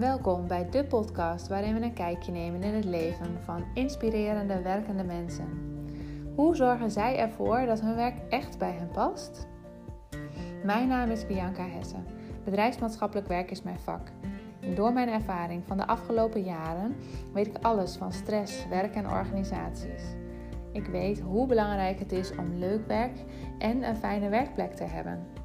Welkom bij de podcast waarin we een kijkje nemen in het leven van inspirerende werkende mensen. Hoe zorgen zij ervoor dat hun werk echt bij hen past? Mijn naam is Bianca Hessen. Bedrijfsmaatschappelijk werk is mijn vak. Door mijn ervaring van de afgelopen jaren weet ik alles van stress, werk en organisaties. Ik weet hoe belangrijk het is om leuk werk en een fijne werkplek te hebben.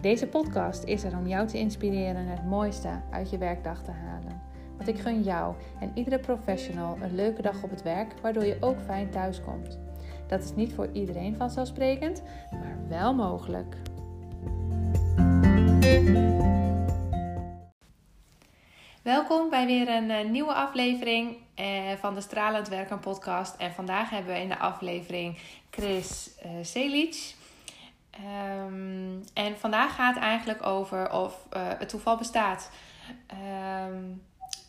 Deze podcast is er om jou te inspireren het mooiste uit je werkdag te halen. Want ik gun jou en iedere professional een leuke dag op het werk, waardoor je ook fijn thuis komt. Dat is niet voor iedereen vanzelfsprekend, maar wel mogelijk. Welkom bij weer een uh, nieuwe aflevering uh, van de Stralend Werken podcast. En vandaag hebben we in de aflevering Chris Selic. Um, en vandaag gaat het eigenlijk over of het toeval bestaat. Um,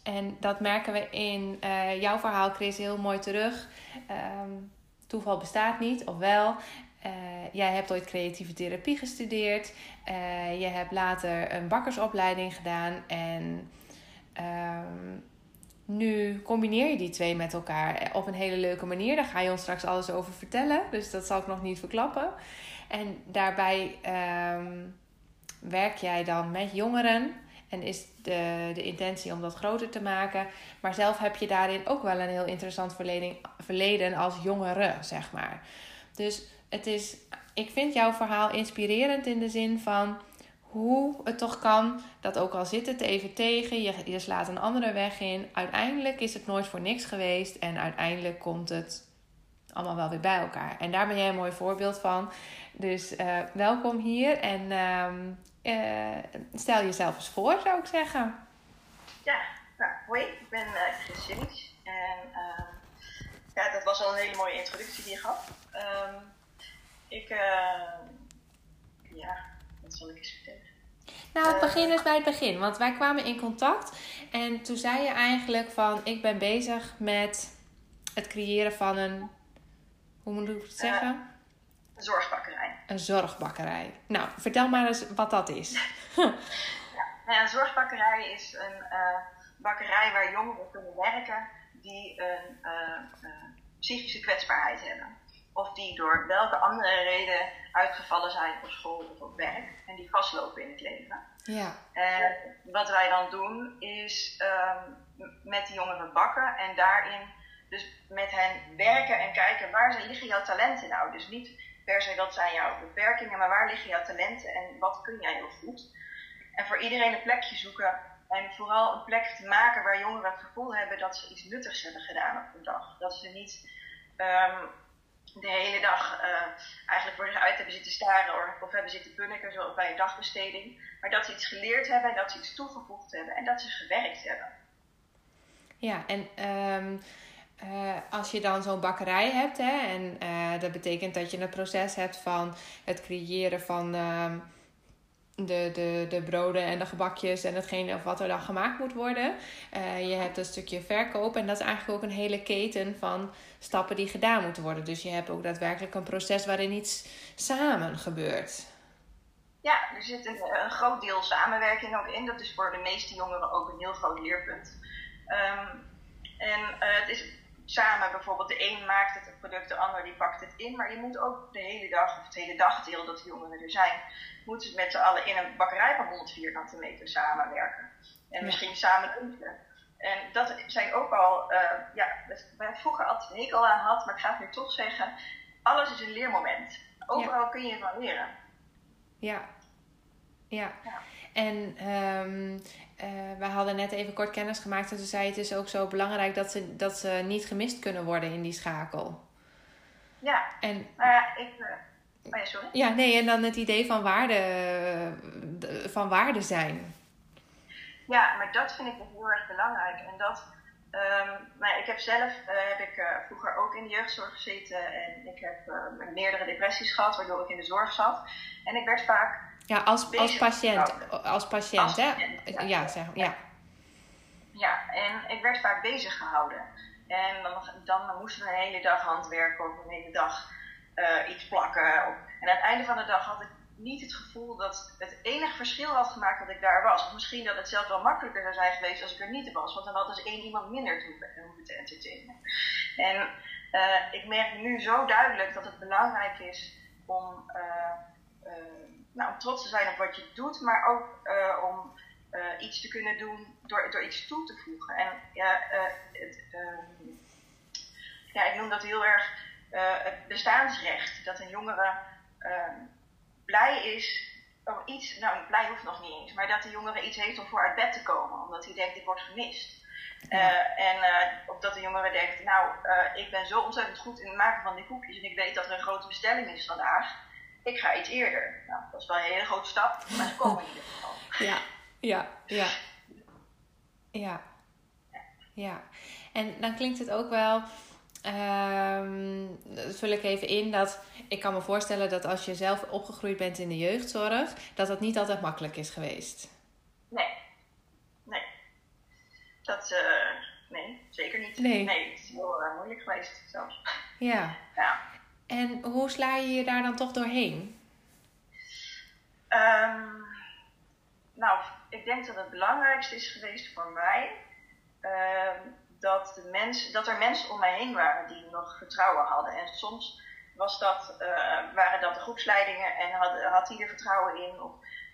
en dat merken we in jouw verhaal, Chris, heel mooi terug. Um, toeval bestaat niet, of wel. Uh, jij hebt ooit creatieve therapie gestudeerd. Je hebt later een bakkersopleiding gedaan. En nu combineer je die twee met elkaar op een hele leuke manier. Daar ga je ons straks alles over vertellen. Dus dat zal ik nog niet verklappen. En daarbij um, werk jij dan met jongeren. En is de, de intentie om dat groter te maken. Maar zelf heb je daarin ook wel een heel interessant verleden, verleden als jongere, zeg maar. Dus het is, ik vind jouw verhaal inspirerend in de zin van hoe het toch kan dat ook al zit het even tegen, je, je slaat een andere weg in. Uiteindelijk is het nooit voor niks geweest en uiteindelijk komt het allemaal wel weer bij elkaar. En daar ben jij een mooi voorbeeld van. Dus uh, welkom hier en uh, uh, stel jezelf eens voor, zou ik zeggen. Ja, nou, hoi, ik ben uh, Chris Simmings. En ja, dat was al een hele mooie introductie die je gaf. Um, ik, ja, wat zal ik eens vertellen? Nou, het begin is bij het begin. Want wij kwamen in contact. En toen zei je eigenlijk van... Ik ben bezig met het creëren van een... Hoe moet ik het zeggen? een zorgbakkerij. Een zorgbakkerij. Nou, vertel maar eens wat dat is. ja, nou ja, een zorgbakkerij is een uh, bakkerij waar jongeren kunnen werken... die een uh, psychische kwetsbaarheid hebben of die door welke andere reden uitgevallen zijn op school of op werk en die vastlopen in het leven. Ja. En wat wij dan doen is um, met die jongeren bakken en daarin dus met hen werken en kijken waar liggen jouw talenten nou. Dus niet per se wat zijn jouw beperkingen, maar waar liggen jouw talenten en wat kun jij heel goed. En voor iedereen een plekje zoeken en vooral een plek te maken waar jongeren het gevoel hebben dat ze iets nuttigs hebben gedaan op een dag. Dat ze niet um, de hele dag uh, eigenlijk voor zich uit hebben zitten staren of, hebben zitten punniken zoals bij een dagbesteding. Maar dat ze iets geleerd hebben en dat ze iets toegevoegd hebben en dat ze gewerkt hebben. Ja, en uh, als je dan zo'n bakkerij hebt, hè, en uh, dat betekent dat je een proces hebt van het creëren van um, de, de, de broden en de gebakjes en hetgene of wat er dan gemaakt moet worden. Uh, je hebt een stukje verkoop en dat is eigenlijk ook een hele keten van stappen die gedaan moeten worden. Dus je hebt ook daadwerkelijk een proces waarin iets samen gebeurt. Ja, er zit een, een groot deel samenwerking ook in. Dat is voor de meeste jongeren ook een heel groot leerpunt. Um, en uh, het is samen bijvoorbeeld, de een maakt het product, de ander die pakt het in. Maar je moet ook de hele dag, of het hele dagdeel dat de jongeren er zijn, moeten ze met z'n allen in een bakkerij van 100 vierkante meter samenwerken. En misschien samen lunchen. En dat zijn ook al, uh, ja, waar ik vroeger altijd een hekel aan had, maar ik ga het nu toch zeggen, alles is een leermoment. Overal ja. kun je van leren. Ja. Ja. ja. En um, uh, we hadden net even kort kennis gemaakt en toen zei het is ook zo belangrijk dat ze, dat ze niet gemist kunnen worden in die schakel. Ja. En, nou ja, ik. Uh, oh ja, sorry. Ja, nee, en dan het idee van waarde, van waarde zijn. Ja, maar dat vind ik heel erg belangrijk. En dat, um, nou, ik heb zelf uh, heb ik, vroeger ook in de jeugdzorg gezeten en ik heb meerdere depressies gehad, waardoor ik in de zorg zat. En ik werd vaak. Ja, als, als patiënt. Als patiënt, als hè? Patiënt, ja, ja, zeg, ja. ja. en ik werd vaak bezig gehouden. En dan, dan moesten we een hele dag handwerken of een hele dag iets plakken. En aan het einde van de dag had ik niet het gevoel dat het enige verschil had gemaakt dat ik daar was. Of misschien dat het zelf wel makkelijker zou zijn geweest als ik er niet was. Want dan had dus één iemand minder te hoeven te entertainen. En uh, ik merk nu zo duidelijk dat het belangrijk is om, uh, nou, om trots te zijn op wat je doet. Maar ook om iets te kunnen doen door, door iets toe te voegen. En ja, het, ehm, ja, ik noem dat heel erg het bestaansrecht. Dat een jongere ehm, blij is om iets, nou blij hoeft nog niet eens, maar dat de jongere iets heeft om voor uit bed te komen, omdat hij denkt, ik word gemist. Uh, en uh, of dat de jongere denkt, nou, uh, ik ben zo ontzettend goed in het maken van die koekjes en ik weet dat er een grote bestelling is vandaag. Ik ga iets eerder. Nou, dat is wel een hele grote stap, maar ze komen in ieder geval. Ja, ja, ja. Ja. Ja. En dan klinkt het ook wel Um, dat vul ik even in dat ik kan me voorstellen dat als je zelf opgegroeid bent in de jeugdzorg, dat dat niet altijd makkelijk is geweest. Nee, nee. Dat, uh, nee, zeker niet. Nee. nee, het is heel uh, moeilijk geweest zelfs. Ja. ja. En hoe sla je je daar dan toch doorheen? Um, nou, ik denk dat het belangrijkste is geweest voor mij. Um, dat, de mens, dat er mensen om mij heen waren die nog vertrouwen hadden. En soms was dat, uh, waren dat de groepsleidingen en had, had die er vertrouwen in.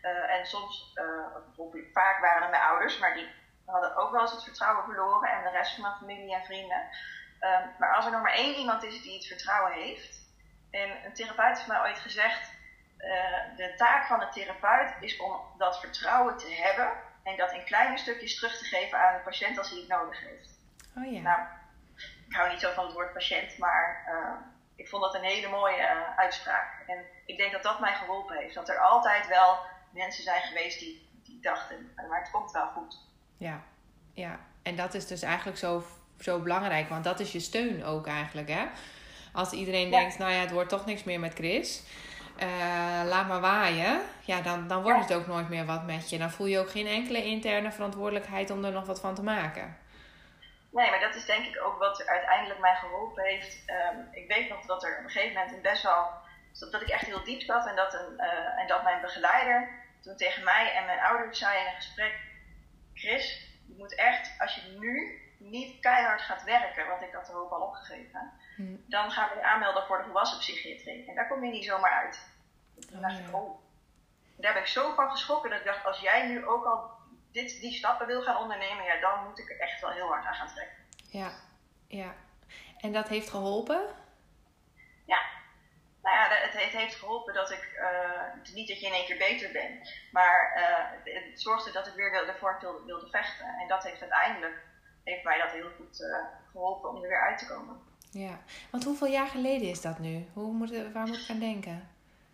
Uh, en soms, uh, vaak waren het mijn ouders, maar die hadden ook wel eens het vertrouwen verloren. En de rest van mijn familie en vrienden. Um, maar als er nog maar één iemand is die het vertrouwen heeft. En een therapeut heeft mij ooit gezegd: de taak van de therapeut is om dat vertrouwen te hebben. En dat in kleine stukjes terug te geven aan de patiënt als hij het nodig heeft. Oh ja. Nou, ik hou niet zo van het woord patiënt, maar uh, ik vond dat een hele mooie uh, uitspraak. En ik denk dat dat mij geholpen heeft. Dat er altijd wel mensen zijn geweest die, die dachten, maar het komt wel goed. Ja, ja. En dat is dus eigenlijk zo, zo belangrijk, want dat is je steun ook eigenlijk, hè? Als iedereen denkt, nou ja, het wordt toch niks meer met Chris. Uh, laat maar waaien. Ja, dan, dan wordt het ook nooit meer wat met je. Dan voel je ook geen enkele interne verantwoordelijkheid om er nog wat van te maken. Nee, maar dat is denk ik ook wat uiteindelijk mij geholpen heeft. Um, ik weet nog dat er op een gegeven moment een best wel. dat ik echt heel diep zat en dat, een, uh, en dat mijn begeleider toen tegen mij en mijn ouders zei in een gesprek: Chris, je moet echt, als je nu niet keihard gaat werken, want ik had de hoop al opgegeven, hmm. dan gaan we je aanmelden voor de volwassen psychiatrie. En daar kom je niet zomaar uit. Toen dacht ik: oh. Daar ben ik zo van geschrokken dat ik dacht: als jij nu ook al dit, die stappen wil gaan ondernemen, ja, dan moet ik er echt wel heel hard aan gaan trekken. Ja, ja. En dat heeft geholpen? Ja. Nou ja, het, het heeft geholpen dat ik, uh, niet dat je in één keer beter bent, maar uh, het zorgde dat ik weer wilde, ervoor wilde, wilde vechten. En dat heeft uiteindelijk, heeft mij dat heel goed uh, geholpen om er weer uit te komen. Ja, want hoeveel jaar geleden is dat nu? Hoe moet, waar moet ik aan denken?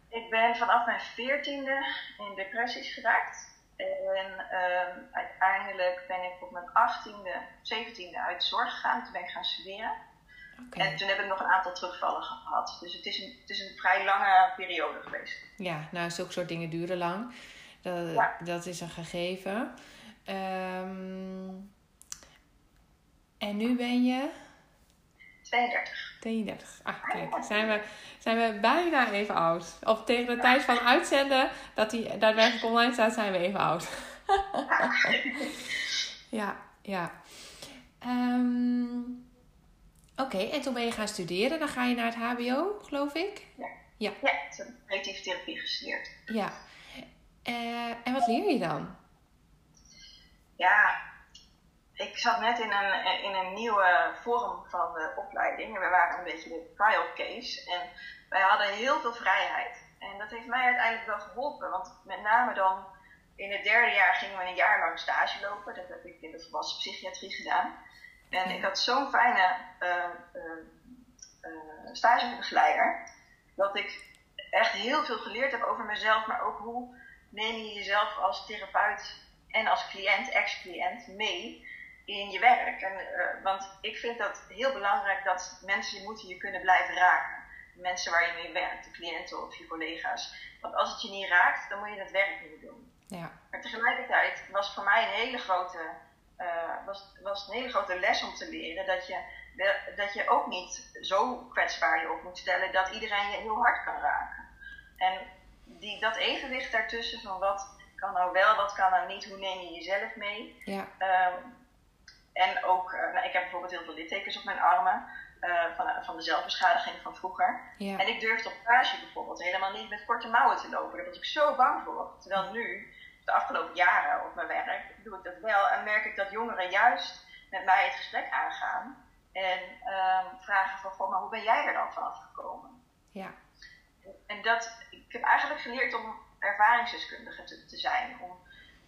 Ik ben vanaf mijn veertiende in depressies geraakt. En ehm, uiteindelijk ben ik op mijn 18e, 17e uit zorg gegaan. Toen ben ik gaan studeren. En toen heb ik nog een aantal terugvallen gehad. Dus het is een, het is een vrij lange periode geweest. Ja, nou, zulke soort dingen duren lang. Dat, dat is een gegeven. Um, en nu ben je? 32. 32. Ah, kijk. Zijn we, zijn we bijna even oud. Of tegen de tijd van uitzenden dat die daadwerkelijk online staat, zijn we even oud. ja, ja. Um, Oké, okay, en toen ben je gaan studeren. Dan ga je naar het HBO, geloof ik? Ja. Ja, ja ik heb creatieve therapie gestudeerd. Ja. Uh, en wat leer je dan? Ja, ik zat net in een, in een nieuwe vorm van de opleiding. En we waren een beetje de trial case. En wij hadden heel veel vrijheid. En dat heeft mij uiteindelijk wel geholpen. Want met name dan in het derde jaar gingen we een jaar lang stage lopen. Dat heb ik in de volwassen psychiatrie gedaan. En ik had zo'n fijne uh, stagebegeleider. Dat ik echt heel veel geleerd heb over mezelf. Maar ook hoe neem je jezelf als therapeut en als cliënt, ex-cliënt mee in je werk. En, uh, want ik vind dat heel belangrijk dat mensen je moeten je kunnen blijven raken. De mensen waar je mee werkt, de cliënten of je collega's. Want als het je niet raakt, dan moet je het werk niet doen. Ja. Maar tegelijkertijd was voor mij een hele grote, uh, was, was een hele grote les om te leren dat je, dat je ook niet zo kwetsbaar je op moet stellen dat iedereen je heel hard kan raken. En die, dat evenwicht daartussen van wat kan nou wel, wat kan nou niet, hoe neem je jezelf mee. Ja. Ehm, en ook, uh, nou, ik heb bijvoorbeeld heel veel littekens op mijn armen. Uh, van, van de zelfbeschadiging van vroeger. Ja. En ik durfde op stage bijvoorbeeld helemaal niet met korte mouwen te lopen. Daar was ik zo bang voor. Terwijl nu, de afgelopen jaren op mijn werk, doe ik dat wel. En merk ik dat jongeren juist met mij het gesprek aangaan. En um, vragen van, goh, maar hoe ben jij er dan vanaf gekomen? Ja. En dat, ik heb eigenlijk geleerd om ervaringsdeskundige te, te zijn. Om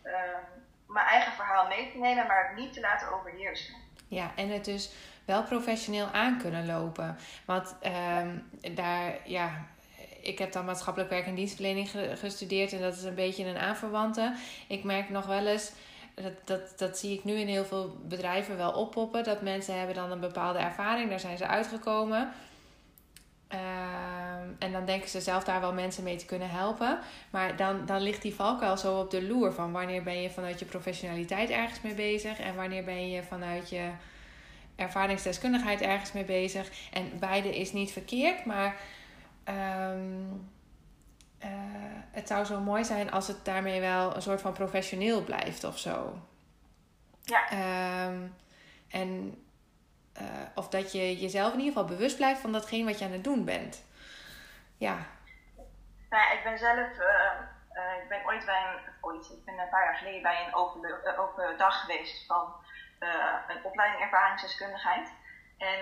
um, mijn eigen verhaal mee te nemen, maar het niet te laten overheersen. Ja, en het dus wel professioneel aan kunnen lopen. Want um, daar, ja, ik heb dan maatschappelijk werk en dienstverlening gestudeerd en dat is een beetje een aanverwante. Ik merk nog wel eens, dat, dat, dat zie ik nu in heel veel bedrijven wel oppoppen, dat mensen hebben dan een bepaalde ervaring, daar zijn ze uitgekomen. Uh, en dan denken ze zelf daar wel mensen mee te kunnen helpen. Maar dan, dan ligt die valkuil zo op de loer van wanneer ben je vanuit je professionaliteit ergens mee bezig en wanneer ben je vanuit je ervaringsdeskundigheid ergens mee bezig. En beide is niet verkeerd, maar um, uh, het zou zo mooi zijn als het daarmee wel een soort van professioneel blijft of zo. Ja. Um, en uh, of dat je jezelf in ieder geval bewust blijft van datgene wat je aan het doen bent. Ja. Ik ben zelf, uh, uh, ik ben ooit bij een, ooit, ik ben een paar jaar geleden bij een open, open dag geweest van een opleiding ervaringsdeskundigheid. En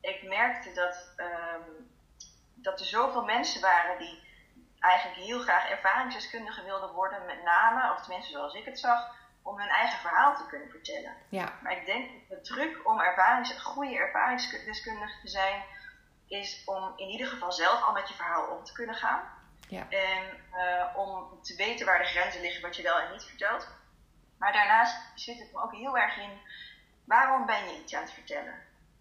ik merkte dat, um, dat er zoveel mensen waren die eigenlijk heel graag ervaringsdeskundige wilden worden, met name, of tenminste zoals ik het zag, om hun eigen verhaal te kunnen vertellen. Ja. Maar ik denk dat de truc om ervarings, goede ervaringsdeskundige te zijn, is om in ieder geval zelf al met je verhaal om te kunnen gaan. Ja. En uh, om te weten waar de grenzen liggen wat je wel en niet vertelt. Maar daarnaast zit het me ook heel erg in, waarom ben je iets aan het vertellen?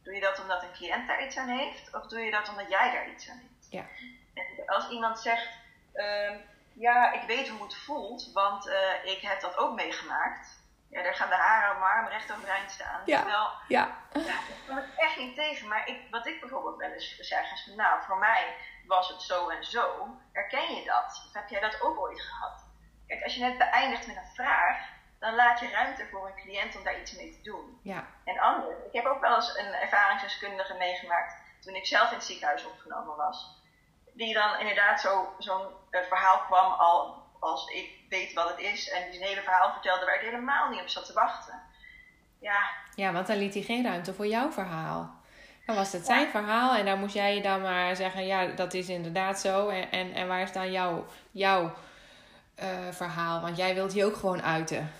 Doe je dat omdat een cliënt daar iets aan heeft? Of doe je dat omdat jij daar iets aan hebt? Ja. En als iemand zegt, uh, ja, ik weet hoe het voelt, want uh, ik heb dat ook meegemaakt. Ja, daar gaan de haren mijn arm recht overeind staan. Ja. Terwijl, ja. ja, ik kom het echt niet tegen. Maar ik, wat ik bijvoorbeeld wel eens zeg is, nou, voor mij was het zo en zo. Herken je dat? Of heb jij dat ook ooit gehad? Kijk, als je net beëindigt met een vraag, dan laat je ruimte voor een cliënt om daar iets mee te doen. Ja. En anders, ik heb ook wel eens een ervaringsdeskundige meegemaakt toen ik zelf in het ziekenhuis opgenomen was. Die dan inderdaad zo'n zo uh, verhaal kwam al als ik weet wat het is en die zijn hele verhaal vertelde waar ik helemaal niet op zat te wachten. Ja. Ja, want dan liet hij geen ruimte voor jouw verhaal. Dan was het zijn ja. verhaal en dan moest jij je dan maar zeggen, ja, dat is inderdaad zo. En, en, en waar is dan jouw, jouw uh, verhaal? Want jij wilt die ook gewoon uiten.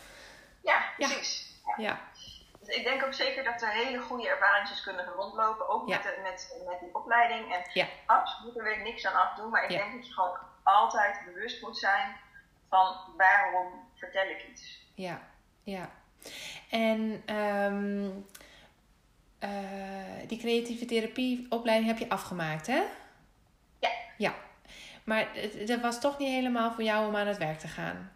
Ja, precies. Ja. ja. Ik denk ook zeker dat er hele goede ervaringsdeskundigen rondlopen, ook ja. met, de, met, met die opleiding. En ja. absoluut, er ik niks aan afdoen, maar ik Ja. denk dat je gewoon altijd bewust moet zijn van waarom vertel ik iets. Ja, ja. En um, uh, die creatieve therapieopleiding heb je afgemaakt, hè? Ja. Ja. Maar dat was toch niet helemaal voor jou om aan het werk te gaan?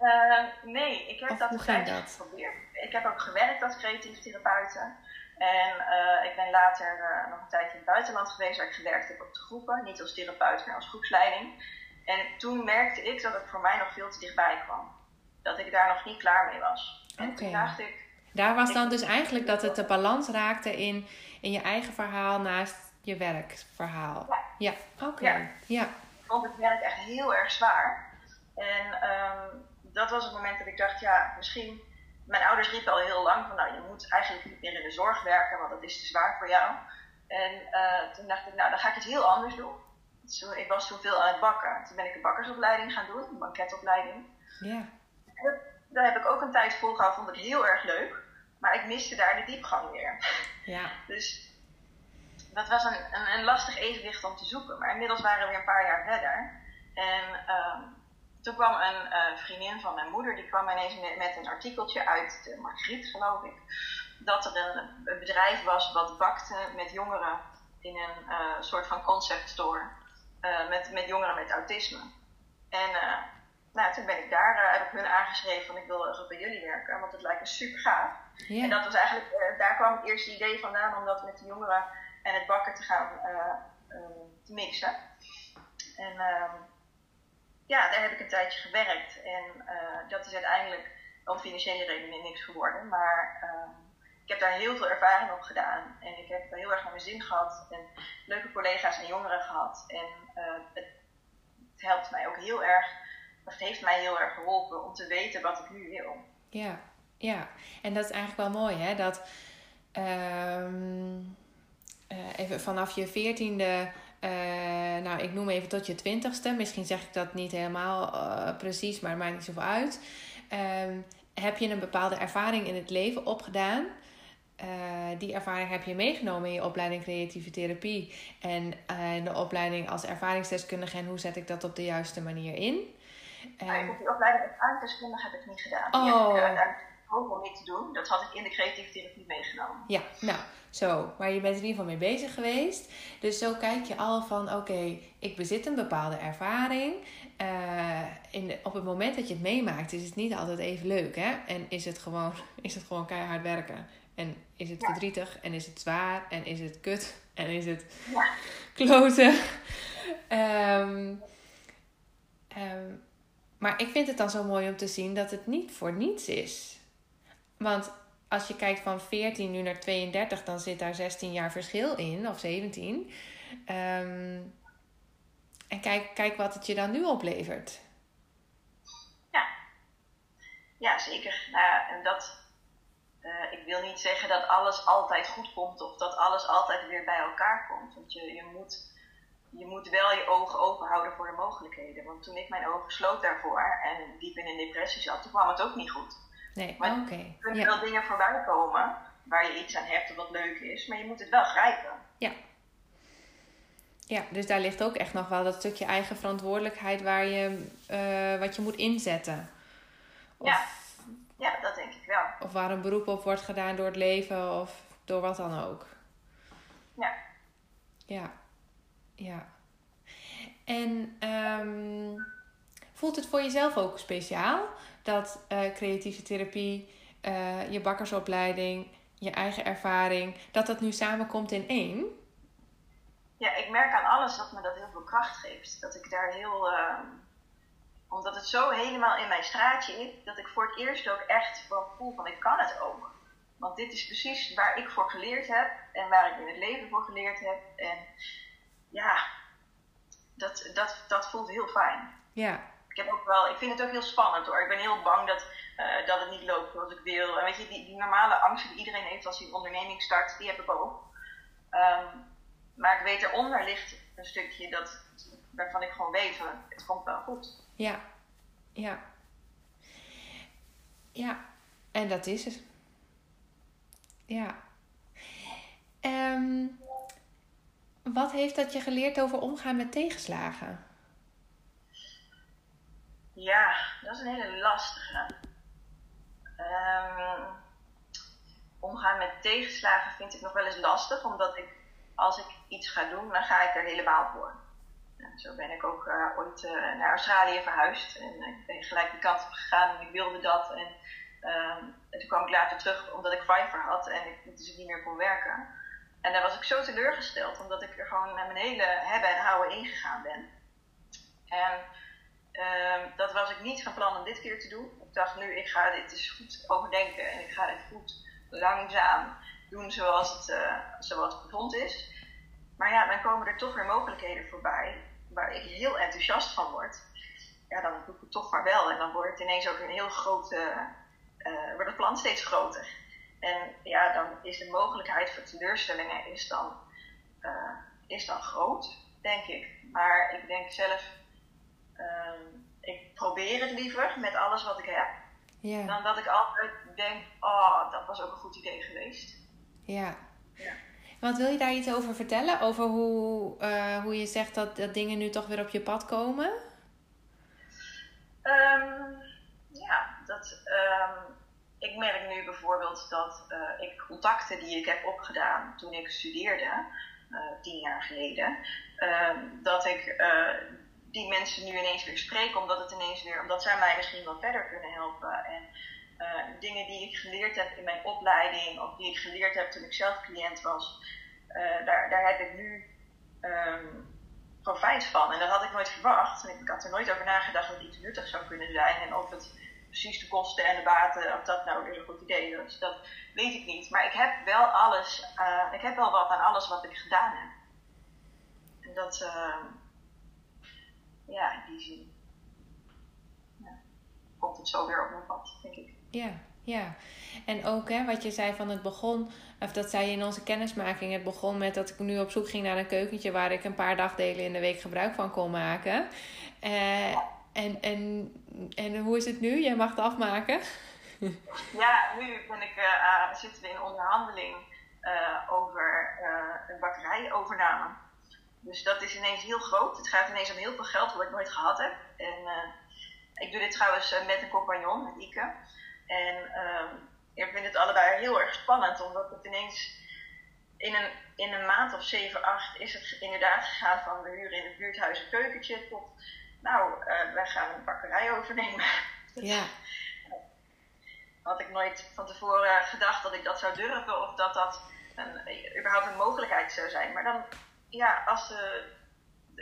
Uh, nee, ik heb Of dat dat? geprobeerd. Ik heb ook gewerkt als creatief therapeute. En uh, ik ben later uh, nog een tijdje in het buitenland geweest waar ik gewerkt heb op de groepen. Niet als therapeut, maar als groepsleiding. En toen merkte ik dat het voor mij nog veel te dichtbij kwam. Dat ik daar nog niet klaar mee was. En toen dacht ik, Daar was dan dus eigenlijk dat het de balans raakte in, in je eigen verhaal naast je werkverhaal. Ja. Ja, oké. Ja. Ja. ik vond het werk echt heel erg zwaar. En um, dat was het moment dat ik dacht, ja, misschien... Mijn ouders riepen al heel lang van, nou, je moet eigenlijk niet meer in de zorg werken, want dat is te zwaar voor jou. En uh, toen dacht ik, nou, dan ga ik iets heel anders doen. Dus ik was toen veel aan het bakken. Toen ben ik een bakkersopleiding gaan doen, een banketopleiding. Ja. Daar heb ik ook een tijd volgehouden, vond ik heel erg leuk. Maar ik miste daar de diepgang weer. Ja. Dus dat was een, een, een lastig evenwicht om te zoeken. Maar inmiddels waren we weer een paar jaar verder. En um, toen kwam een uh, vriendin van mijn moeder, die kwam ineens met, met een artikeltje uit de Margriet, geloof ik. Dat er een, een bedrijf was wat bakte met jongeren in een uh, soort van concept store. Uh, met, met jongeren met autisme. En nou, toen ben ik daar, heb ik hun aangeschreven van ik wil uh, bij jullie werken, want het lijkt me super gaaf. En dat was eigenlijk, daar kwam het eerste idee vandaan om dat met de jongeren en het bakken te gaan um, te mixen. En um, ja, daar heb ik een tijdje gewerkt. En dat is uiteindelijk om financiële redenen niks geworden. Maar ehm, ik heb daar heel veel ervaring op gedaan. En ik heb heel erg naar mijn zin gehad. En leuke collega's en jongeren gehad. En het, het helpt mij ook heel erg, of het heeft mij heel erg geholpen om te weten wat ik nu wil. Ja, ja. En dat is eigenlijk wel mooi, hè? Dat ehm, eh, even vanaf je veertiende, uh, nou ik noem even tot je twintigste, misschien zeg ik dat niet helemaal uh, precies, maar het maakt niet zoveel uit. Um, heb je een bepaalde ervaring in het leven opgedaan? die ervaring heb je meegenomen in je opleiding creatieve therapie en de opleiding als ervaringsdeskundige en hoe zet ik dat op de juiste manier in? Um, ja, die opleiding ervaringsdeskundige heb ik niet gedaan. Oh. Ik om niet te doen. Dat had ik in de creatieve therapie meegenomen. Ja, nou, zo. Maar je bent er in ieder geval mee bezig geweest. Dus zo kijk je al van, oké, ik bezit een bepaalde ervaring. Uh, in op het moment dat je het meemaakt, is het niet altijd even leuk, hè? En is het gewoon, is het gewoon keihard werken. En is het verdrietig, en is het zwaar, en is het kut, en is het ja. kloten. Um, um, maar ik vind het dan zo mooi om te zien dat het niet voor niets is. Want als je kijkt van 14 nu naar 32, dan zit daar 16 jaar verschil in, of 17. Um, ehm, en kijk, kijk wat het je dan nu oplevert. Ja, ja zeker. Nou, en dat, uh, ik wil niet zeggen dat alles altijd goed komt of dat alles altijd weer bij elkaar komt. Want je, je, moet, je moet wel je ogen open houden voor de mogelijkheden. Want toen ik mijn ogen sloot daarvoor en diep in een depressie zat, toen kwam het ook niet goed. Nee, oké. Okay. Er kunnen wel dingen voorbij komen waar je iets aan hebt of wat leuk is, maar je moet het wel grijpen. Ja. Ja, dus daar ligt ook echt nog wel dat stukje eigen verantwoordelijkheid waar je, uh, wat je moet inzetten. Of, ja. ja, dat denk ik wel. Of waar een beroep op wordt gedaan door het leven of door wat dan ook. Ja. Ja. Ja. En um, voelt het voor jezelf ook speciaal? Dat uh, creatieve therapie, uh, je bakkersopleiding, je eigen ervaring, dat dat nu samenkomt in één? Ja, ik merk aan alles dat me dat heel veel kracht geeft. Dat ik daar heel. Uh, omdat het zo helemaal in mijn straatje is, dat ik voor het eerst ook echt voel van ik kan het ook. Want dit is precies waar ik voor geleerd heb en waar ik in het leven voor geleerd heb. En ja, dat, dat, dat voelt heel fijn. Ja, heb ook wel, ik vind het ook heel spannend hoor. Ik ben heel bang dat, uh, dat het niet loopt zoals ik wil. En weet je, die, die normale angsten die iedereen heeft als hij een onderneming start, die heb ik ook. Um, maar ik weet eronder ligt een stukje dat, waarvan ik gewoon weet, het komt wel goed. Ja, ja. Ja, en dat is het. Ja. Um, wat heeft dat je geleerd over omgaan met tegenslagen? Ja, dat is een hele lastige. Um, omgaan met tegenslagen vind ik nog wel eens lastig, omdat ik, als ik iets ga doen, dan ga ik er helemaal voor. En zo ben ik ook uh, ooit uh, naar Australië verhuisd en ik ben gelijk die kant op gegaan en ik wilde dat. En, en toen kwam ik later terug omdat ik Fiverr had en ik dus niet meer kon werken. En daar was ik zo teleurgesteld, omdat ik er gewoon met mijn hele hebben en houden ingegaan ben. En Um, dat was ik niet van plan om dit keer te doen. Ik dacht nu, ik ga dit eens goed overdenken en ik ga dit goed langzaam doen zoals het, uh, zoals het is. Maar ja, dan komen er toch weer mogelijkheden voorbij waar ik heel enthousiast van word. Ja, dan doe ik het toch maar wel en dan wordt het ineens ook een heel groot, uh, wordt het plan steeds groter. En ja, dan is de mogelijkheid voor teleurstellingen is dan, is dan groot, denk ik. Maar ik denk zelf Ehm, ik probeer het liever met alles wat ik heb. Ja. Dan dat ik altijd denk, oh, dat was ook een goed idee geweest. Ja. ja. Want wil je daar iets over vertellen? Over hoe, uh, hoe je zegt dat, dat dingen nu toch weer op je pad komen? Um, ja, dat, um, ik merk nu bijvoorbeeld dat uh, ik contacten die ik heb opgedaan toen ik studeerde, uh, tien jaar geleden, dat ik die mensen nu ineens weer spreken, omdat het ineens weer, omdat zij mij misschien wel verder kunnen helpen. En uh, dingen die ik geleerd heb in mijn opleiding, of die ik geleerd heb toen ik zelf cliënt was, uh, daar, daar heb ik nu um, profijt van. En dat had ik nooit verwacht. Ik had er nooit over nagedacht dat iets nuttig zou kunnen zijn. En of het precies de kosten en de baten, of dat nou weer een goed idee is, dat weet ik niet. Maar ik heb wel alles, uh, ik heb wel wat aan alles wat ik gedaan heb. En dat, uh, zin ja, komt het zo weer op mijn pad, denk ik. Ja, ja. En ook hè, wat je zei van het begon, of dat zei je in onze kennismaking, het begon met dat ik nu op zoek ging naar een keukentje waar ik een paar dagdelen in de week gebruik van kon maken. Uh, en, en, en hoe is het nu? Jij mag het afmaken. Ja, nu ben ik, uh, zitten we in onderhandeling uh, over een bakkerijovername. Dus dat is ineens heel groot. Het gaat ineens om heel veel geld wat ik nooit gehad heb. En ik doe dit trouwens met een compagnon, met Ike. En ehm, ik vind het allebei heel erg spannend, omdat het ineens in een, in een maand of 7, 8 is het inderdaad gegaan van we huren in het buurthuis een keukentje tot nou, uh, wij gaan een bakkerij overnemen. Ja. Had ik nooit van tevoren gedacht dat ik dat zou durven of dat dat een, überhaupt een mogelijkheid zou zijn. Maar dan, ja, als de,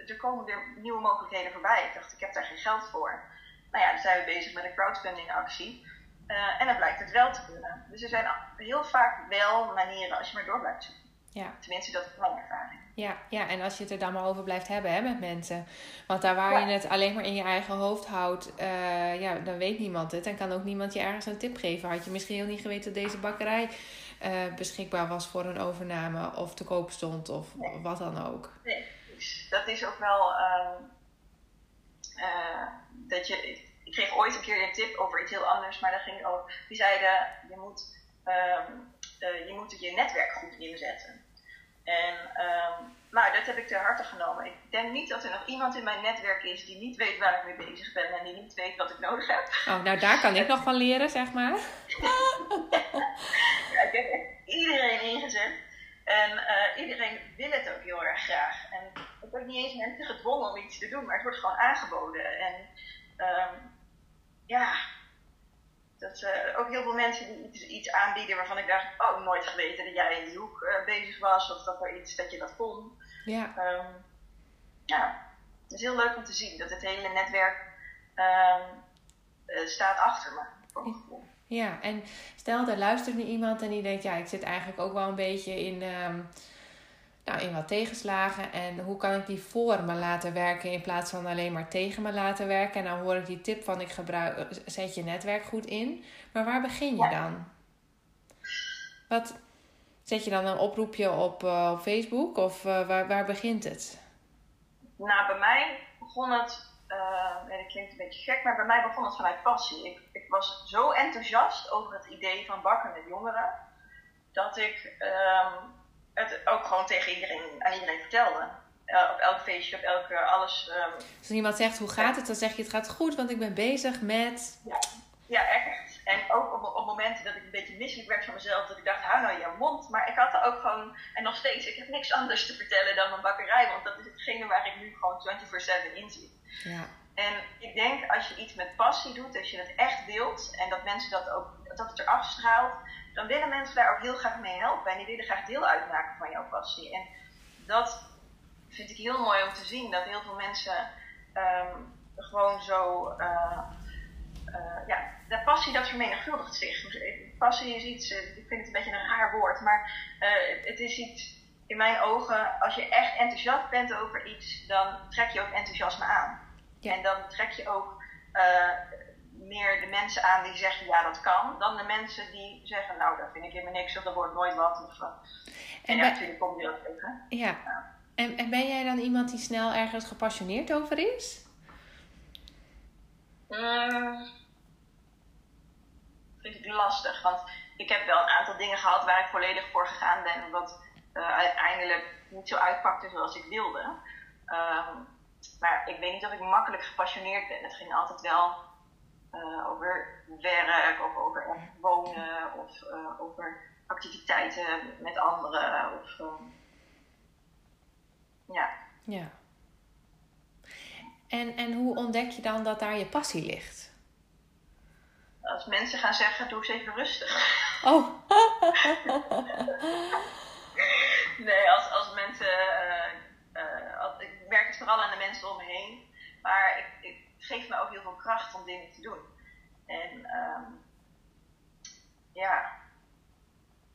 er komen weer nieuwe mogelijkheden voorbij. Ik dacht, ik heb daar geen geld voor. Nou ja, dan zijn we bezig met een crowdfunding actie. Uh, en dan blijkt het wel te kunnen. Dus er zijn heel vaak wel manieren als je maar door blijft zoeken. Ja. Tenminste, dat is mijn ervaring. Ja, ja, en als je het er dan maar over blijft hebben hè, met mensen. Want daar waar je het alleen maar in je eigen hoofd houdt, uh, ja, dan weet niemand het. En kan ook niemand je ergens een tip geven. Had je misschien heel niet geweten dat deze bakkerij uh, beschikbaar was voor een overname of te koop stond of wat dan ook. Nee, dat is ook wel um, uh, dat je. Ik kreeg ooit een keer een tip over iets heel anders, maar daar ging ook. Die zeiden: je moet, um, je moet je netwerk goed inzetten. En um, nou, dat heb ik ter harte genomen. Ik denk niet dat er nog iemand in mijn netwerk is die niet weet waar ik mee bezig ben en die niet weet wat ik nodig heb. Oh, nou daar kan ik nog van leren, zeg maar. ja, ik heb iedereen ingezet. En uh, iedereen wil het ook heel erg graag. En ik word niet eens mensen gedwongen om iets te doen, maar het wordt gewoon aangeboden. En um, ja, dat uh, ook heel veel mensen die iets, iets, aanbieden waarvan ik dacht, oh, nooit geweten dat jij in die hoek uh, bezig was of dat er iets dat je dat kon. Ja. Um, ja, het is heel leuk om te zien dat het hele netwerk um, uh, staat achter me. Voor ja, en stel er luistert nu iemand en die denkt, ja, ik zit eigenlijk ook wel een beetje in. Um, nou, in wat tegenslagen. En hoe kan ik die voor me laten werken in plaats van alleen maar tegen me laten werken. En dan hoor ik die tip van ik gebruik, zet je netwerk goed in. Maar waar begin je dan? Wat, zet je dan een oproepje op, uh, op Facebook of uh, waar, waar begint het? Nou, bij mij begon het, uh, dat klinkt een beetje gek, maar bij mij begon het vanuit passie. Ik, ik was zo enthousiast over het idee van bakken met jongeren, dat ik um, het ook gewoon tegen iedereen, aan iedereen vertelde. Op elk feestje, op elke alles. Um, Als iemand zegt hoe gaat het, dan zeg je het gaat goed, want ik ben bezig met. Ja, ja echt. En ook op, op momenten dat ik een beetje misselijk werd van mezelf, dat ik dacht, hou nou je mond. Maar ik had er ook gewoon, en nog steeds, ik heb niks anders te vertellen dan mijn bakkerij, want dat is hetgene waar ik nu gewoon 24-7 in zit. Ja. En ik denk als je iets met passie doet, als je het echt wilt en dat mensen dat ook, dat het eraf straalt, dan willen mensen daar ook heel graag mee helpen. En die willen graag deel uitmaken van jouw passie. En dat vind ik heel mooi om te zien. Dat heel veel mensen um, gewoon zo. Uh, uh, ja, de passie dat vermenigvuldigt zich. Passie is iets, uh, ik vind het een beetje een raar woord, maar het is iets. In mijn ogen, als je echt enthousiast bent over iets, dan trek je ook enthousiasme aan. Ja. En dan trek je ook meer de mensen aan die zeggen ja dat kan, dan de mensen die zeggen nou dat vind ik helemaal niks of dat wordt nooit wat. Of, en, ja, natuurlijk kom je dat tegen. Ja. ja. En, en ben jij dan iemand die snel ergens gepassioneerd over is? Mm, vind ik lastig, want ik heb wel een aantal dingen gehad waar ik volledig voor gegaan ben, wat uh, uiteindelijk niet zo uitpakte zoals ik wilde. Um, maar ik weet niet of ik makkelijk gepassioneerd ben. Het ging altijd wel uh, over werk of over wonen of over activiteiten met anderen. Of, uh, ja. Ja. En, en hoe ontdek je dan dat daar je passie ligt? Als mensen gaan zeggen, doe eens even rustig. Oh. nee, als, als mensen. Als, ik merk het vooral aan de mensen om me heen. Maar ik, ik geef me ook heel veel kracht om dingen te doen. En ehm, ja,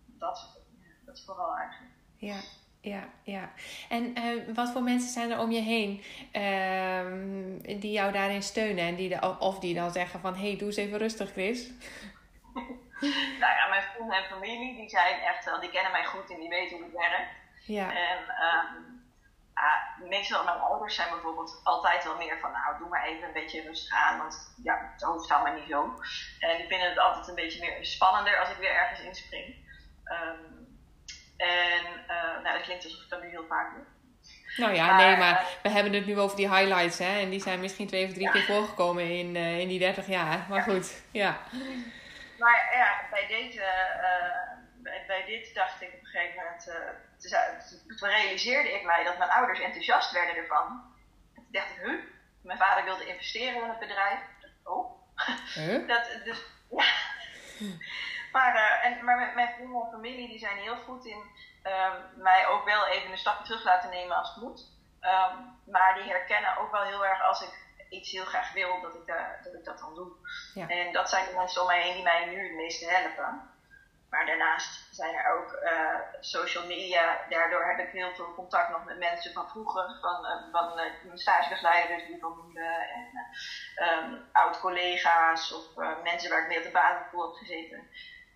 dat, dat is vooral eigenlijk. Ja, ja, ja. En uh, wat voor mensen zijn er om je heen uh, die jou daarin steunen? En die de, of die dan zeggen van, hé, hey, doe eens even rustig, Chris. nou ja, mijn vrienden en familie, die zijn echt wel, die kennen mij goed en die weten hoe het werkt. Ja. En um, uh, meestal mijn ouders zijn bijvoorbeeld altijd wel meer van, nou, doe maar even een beetje rustig aan, want ja, het hoofd allemaal niet zo. En die vinden het altijd een beetje meer spannender als ik weer ergens inspring. Um, en uh, nou, dat klinkt alsof ik dat nu heel vaak doe. Nou ja, nee, maar uh, we hebben het nu over die highlights, hè? En die zijn misschien twee of drie ja. keer voorgekomen in, uh, in die 30 jaar. Maar ja. goed, ja. Maar ja, bij deze, bij, bij, dit dacht ik op een gegeven moment, toen realiseerde ik mij dat mijn ouders enthousiast werden ervan. En toen dacht ik, huh? Mijn vader wilde investeren in het bedrijf. Oh. Huh? dat, dus, ja. Maar, uh, en, maar mijn vrienden en familie die zijn heel goed in um, mij ook wel even een stapje terug laten nemen als het moet. Um, maar die herkennen ook wel heel erg als ik iets heel graag wil, dat ik, uh, dat, ik dat dan doe. Ja. En dat zijn de mensen om mij heen die mij nu het meeste helpen. Maar daarnaast zijn er ook uh, social media. Daardoor heb ik heel veel contact nog met mensen van vroeger. Van, uh, van uh, stagebegeleiders die ik al noemde. En um, oud-collega's of mensen waar ik mee op de basisschool heb gezeten.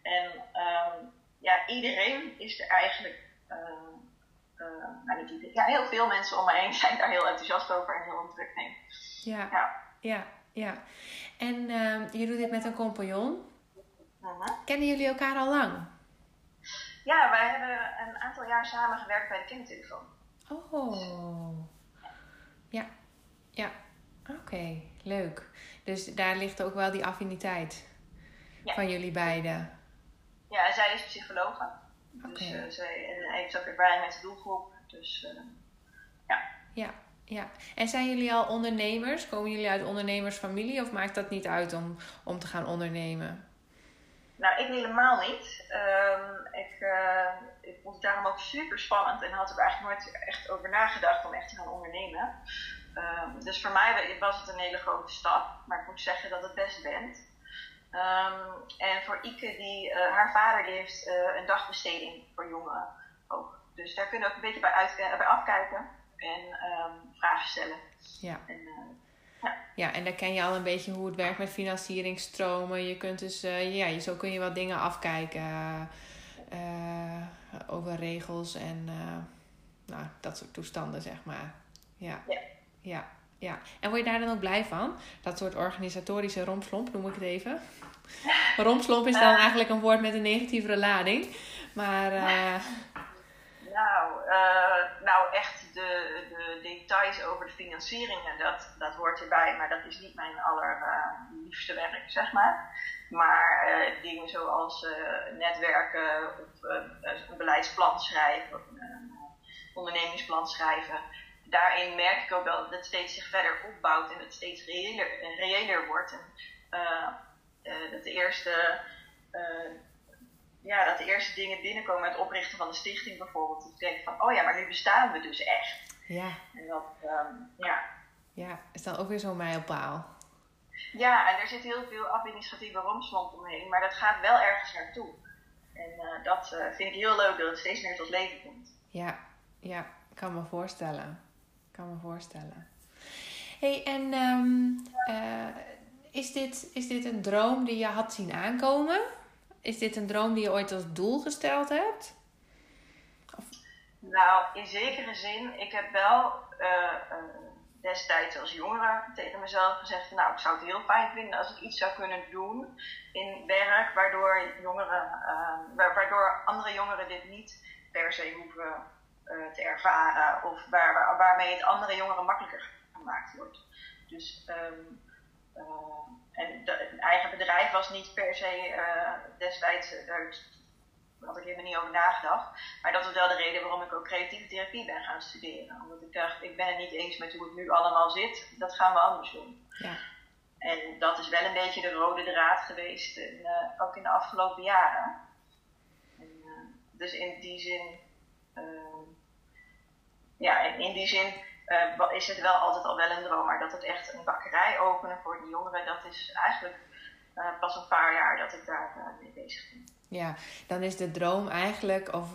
En um, ja, iedereen is er eigenlijk, uh, uh, niet iedereen, ja, heel veel mensen om me heen zijn daar heel enthousiast over en heel ontruk mee. Ja, ja, ja. ja. En uh, je doet dit met een compagnon. -huh. Kennen jullie elkaar al lang? Ja, wij hebben een aantal jaar samen gewerkt bij de kindertelefoon. Oh, ja, ja, oké, okay. leuk. Dus daar ligt ook wel die affiniteit ja. van jullie beiden. Ja, zij is psychologe. Okay. Dus uh, zij en heeft ook ervaring met de doelgroep. Dus uh, ja. Ja, ja. En zijn jullie al ondernemers? Komen jullie uit ondernemersfamilie of maakt dat niet uit om, om te gaan ondernemen? Nou, ik helemaal niet. Um, ik, uh, ik vond het daarom ook super spannend en had er eigenlijk nooit echt over nagedacht om echt te gaan ondernemen. Um, dus voor mij was het een hele grote stap, maar ik moet zeggen dat het best bent. Um, en voor Ike, die, uh, haar vader die heeft uh, een dagbesteding voor jongeren ook. Dus daar kunnen we ook een beetje bij, uit, uh, bij afkijken en um, vragen stellen. Ja. En, ja. ja, en dan ken je al een beetje hoe het werkt met financieringstromen. Je kunt dus, ja, zo kun je wat dingen afkijken over regels en nou, dat soort toestanden, zeg maar. Ja. ja. ja. Ja, en word je daar dan ook blij van? Dat soort organisatorische rompslomp, noem ik het even. Rompslomp is dan uh, eigenlijk een woord met een negatieve lading. Maar. Uh... Nou, uh, nou, echt de, de details over de financieringen, dat, dat hoort erbij. Maar dat is niet mijn allerliefste werk, zeg maar. Maar dingen zoals netwerken of een beleidsplan schrijven of een ondernemingsplan schrijven daarin merk ik ook wel dat het steeds zich verder opbouwt en het steeds reëler, reëler wordt. En, uh, uh, dat de eerste uh, ja, dat de eerste dingen binnenkomen met het oprichten van de stichting bijvoorbeeld. Dat ik denk van, oh ja, maar nu bestaan we dus echt. Ja. En dat, um, ja. Ja, is dan ook weer zo'n mijlpaal. Ja, en er zit heel veel administratieve romslomp omheen, maar dat gaat wel ergens naartoe. En uh, dat uh, vind ik heel leuk dat het steeds meer tot leven komt. Ja, ja, ik kan me voorstellen. Kan me voorstellen. hey, en um, uh, is dit, is dit een droom die je had zien aankomen? Is dit een droom die je ooit als doel gesteld hebt? Nou, in zekere zin. Ik heb wel uh, uh, destijds als jongere tegen mezelf gezegd: Nou, ik zou het heel fijn vinden als ik iets zou kunnen doen in werk, waardoor, jongeren, waardoor andere jongeren dit niet per se hoeven te ervaren, of waar, waar, waarmee het andere jongeren makkelijker gemaakt wordt. Dus. Um, uh, en de, een eigen bedrijf was niet per se uh, destijds, daar had ik helemaal niet over nagedacht. Maar dat is wel de reden waarom ik ook creatieve therapie ben gaan studeren. Omdat ik dacht, ik ben het niet eens met hoe het nu allemaal zit, dat gaan we anders doen. Ja. En dat is wel een beetje de rode draad geweest, in, ook in de afgelopen jaren. En, dus in die zin, ja, in, in die zin is het wel altijd al wel een droom. Maar dat het echt een bakkerij openen voor die jongeren, dat is eigenlijk pas een paar jaar dat ik daar mee bezig ben. Ja, dan is de droom eigenlijk, of,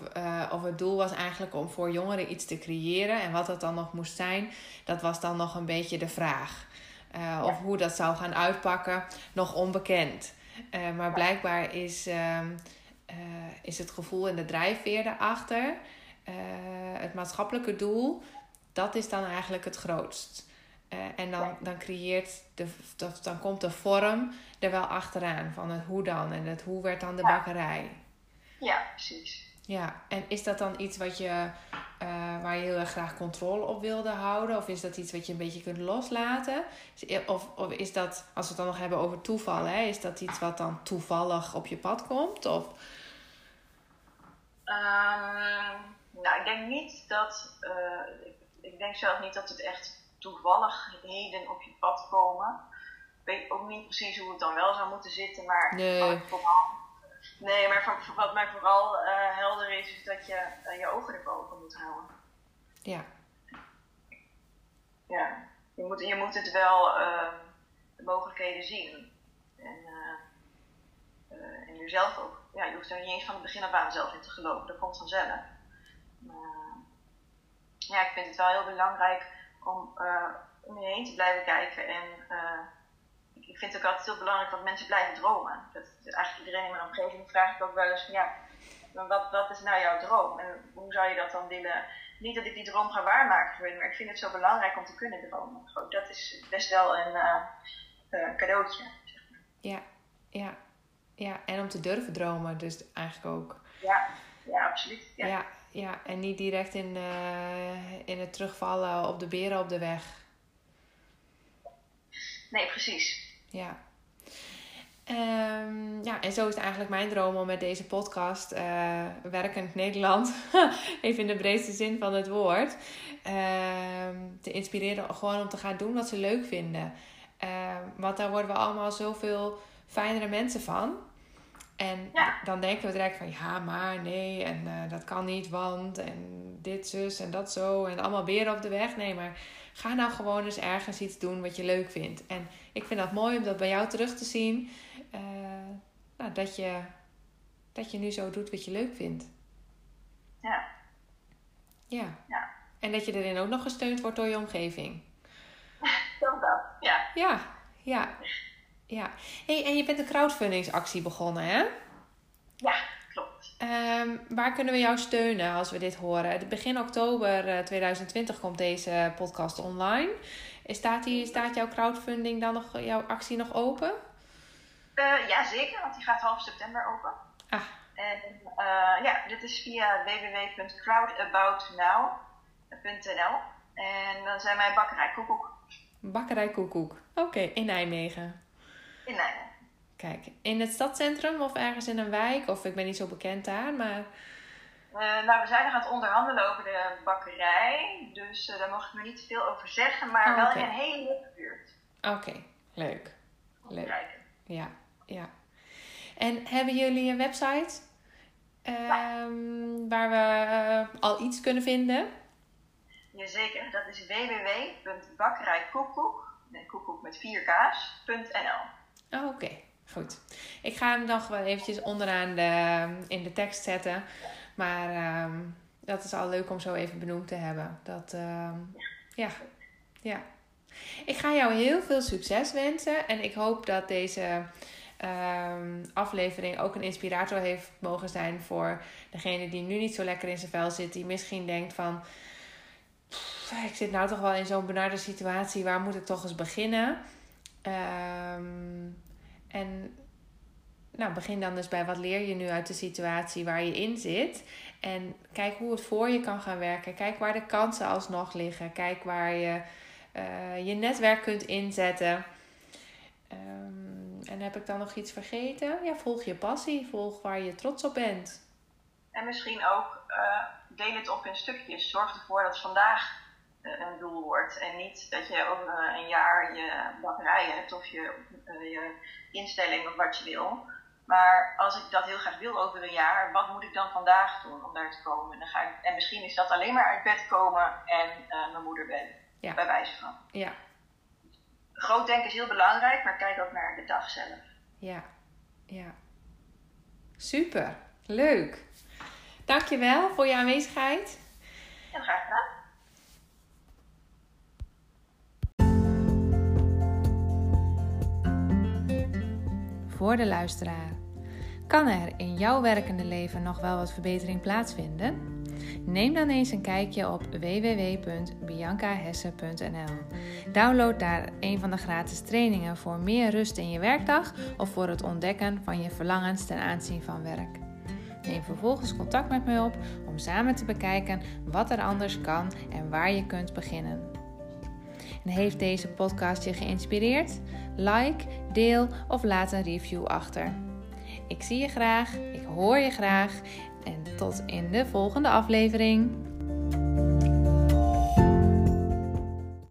of het doel was eigenlijk om voor jongeren iets te creëren. En wat dat dan nog moest zijn, dat was dan nog een beetje de vraag. Of hoe dat zou gaan uitpakken, nog onbekend. maar blijkbaar is, ehm, is het gevoel en de drijfveer erachter het maatschappelijke doel, dat is dan eigenlijk het grootst. Uh, en dan, dan creëert de, dan komt de vorm er wel achteraan van het hoe dan en het hoe werd dan de bakkerij. Ja, precies. Ja, en is dat dan iets wat je, uh, waar je heel erg graag controle op wilde houden? Of is dat iets wat je een beetje kunt loslaten? Of, of is dat, als we het dan nog hebben over toeval, hè, is dat iets wat dan toevallig op je pad komt? Of... Um nou, ik denk niet dat. Uh, ik, ik, denk zelf niet dat het echt toevalligheden op je pad komen. Ik weet ook niet precies hoe het dan wel zou moeten zitten, maar nee. vooral. Nee, maar wat mij vooral uh, helder is, is dat je uh, je ogen ervoor open moet houden. Ja. Ja, je moet, je moet het wel de mogelijkheden zien. En, en jezelf ook. Ja, je hoeft er niet eens van het begin af aan zelf in te geloven, dat komt vanzelf ja, ik vind het wel heel belangrijk om uh, om je heen te blijven kijken. En uh, ik, ik, vind het ook altijd heel belangrijk dat mensen blijven dromen. Dat, dat eigenlijk iedereen in mijn omgeving vraag ik ook wel eens van ja, wat, wat is nou jouw droom? En hoe zou je dat dan willen? Niet dat ik die droom ga waarmaken voor je, maar ik vind het zo belangrijk om te kunnen dromen. dat is best wel een uh, cadeautje. Zeg maar. Ja, ja, ja. En om te durven dromen, dus eigenlijk ook. Ja, ja absoluut. Ja. ja ja, en niet direct in, uh, in het terugvallen op de beren op de weg. Nee, precies. Ja. Um, ja, en zo is eigenlijk mijn droom om met deze podcast, uh, werkend Nederland, even in de breedste zin van het woord, uh, te inspireren gewoon om te gaan doen wat ze leuk vinden. Uh, want daar worden we allemaal zoveel fijnere mensen van. En dan denken we direct van ja, maar nee, en uh, dat kan niet, want en dit zus en dat zo en allemaal beren op de weg. Nee, maar ga nou gewoon eens ergens iets doen wat je leuk vindt. En ik vind dat mooi om dat bij jou terug te zien. Uh, nou, dat, je, dat je nu zo doet wat je leuk vindt. Ja. Ja. ja. En dat je erin ook nog gesteund wordt door je omgeving. Dat, ja. Ja, ja. Ja. Hey, en je bent een crowdfundingsactie begonnen, hè? Ja, klopt. Um, waar kunnen we jou steunen als we dit horen? Begin oktober 2020 eh, komt deze podcast online. Staat, die, staat jouw crowdfunding dan nog, jouw actie nog open? Uh, ja, zeker, want die gaat half september open. Ah. En uh, ja, dit is via www.crowdaboutnow.nl En dan zijn wij Bakkerij Koekoek. Bakkerij Koekoek, oké, in Nijmegen. In. Kijk, in het stadscentrum of ergens in een wijk? Of ik ben niet zo bekend daar, maar... Uh, nou, we zijn nog aan het onderhandelen over de bakkerij. Dus uh, daar mag ik nog niet veel over zeggen. Maar oh, wel in een hele leuke buurt. Oké, leuk. Leuk. Ja, ja. En hebben jullie een website? Uh, ja. Waar we uh, al iets kunnen vinden? Jazeker, dat is www.bakkerijkoekoek, koekoek met 4 k's.nl. Oh, oké. Goed. Ik ga hem nog wel eventjes onderaan de, in de tekst zetten. Maar um, dat is al leuk om zo even benoemd te hebben. Dat, um, ja. ja. Ik ga jou heel veel succes wensen. En ik hoop dat deze um, aflevering ook een inspirator heeft mogen zijn voor degene die nu niet zo lekker in zijn vel zit. Die misschien denkt van... ik zit nou toch wel in zo'n benarde situatie. Waar moet ik toch eens beginnen? Um, en nou, begin dan dus bij wat leer je nu uit de situatie waar je in zit. En kijk hoe het voor je kan gaan werken. Kijk waar de kansen alsnog liggen. Kijk waar je uh, je netwerk kunt inzetten. Um, en heb ik dan nog iets vergeten? Ja, volg je passie. Volg waar je trots op bent. En misschien ook uh, deel het op in stukjes. Zorg ervoor dat vandaag een doel wordt. En niet dat je over een jaar je bakkerij hebt of je, je instelling of wat je wil. Maar als ik dat heel graag wil over een jaar, wat moet ik dan vandaag doen om daar te komen? En, dan ga ik, en misschien is dat alleen maar uit bed komen en uh, mijn moeder bellen. Ja. Bij wijze van. Ja, Groot denken is heel belangrijk, maar kijk ook naar de dag zelf. ja, ja. Super, leuk. Dankjewel voor je aanwezigheid. En graag gedaan. Voor de luisteraar. Kan er in jouw werkende leven nog wel wat verbetering plaatsvinden? Neem dan eens een kijkje op www.biancahesse.nl. Download daar een van de gratis trainingen voor meer rust in je werkdag of voor het ontdekken van je verlangens ten aanzien van werk. Neem vervolgens contact met mij op om samen te bekijken wat er anders kan en waar je kunt beginnen. En heeft deze podcast je geïnspireerd? Like, deel of laat een review achter. Ik zie je graag, ik hoor je graag en tot in de volgende aflevering.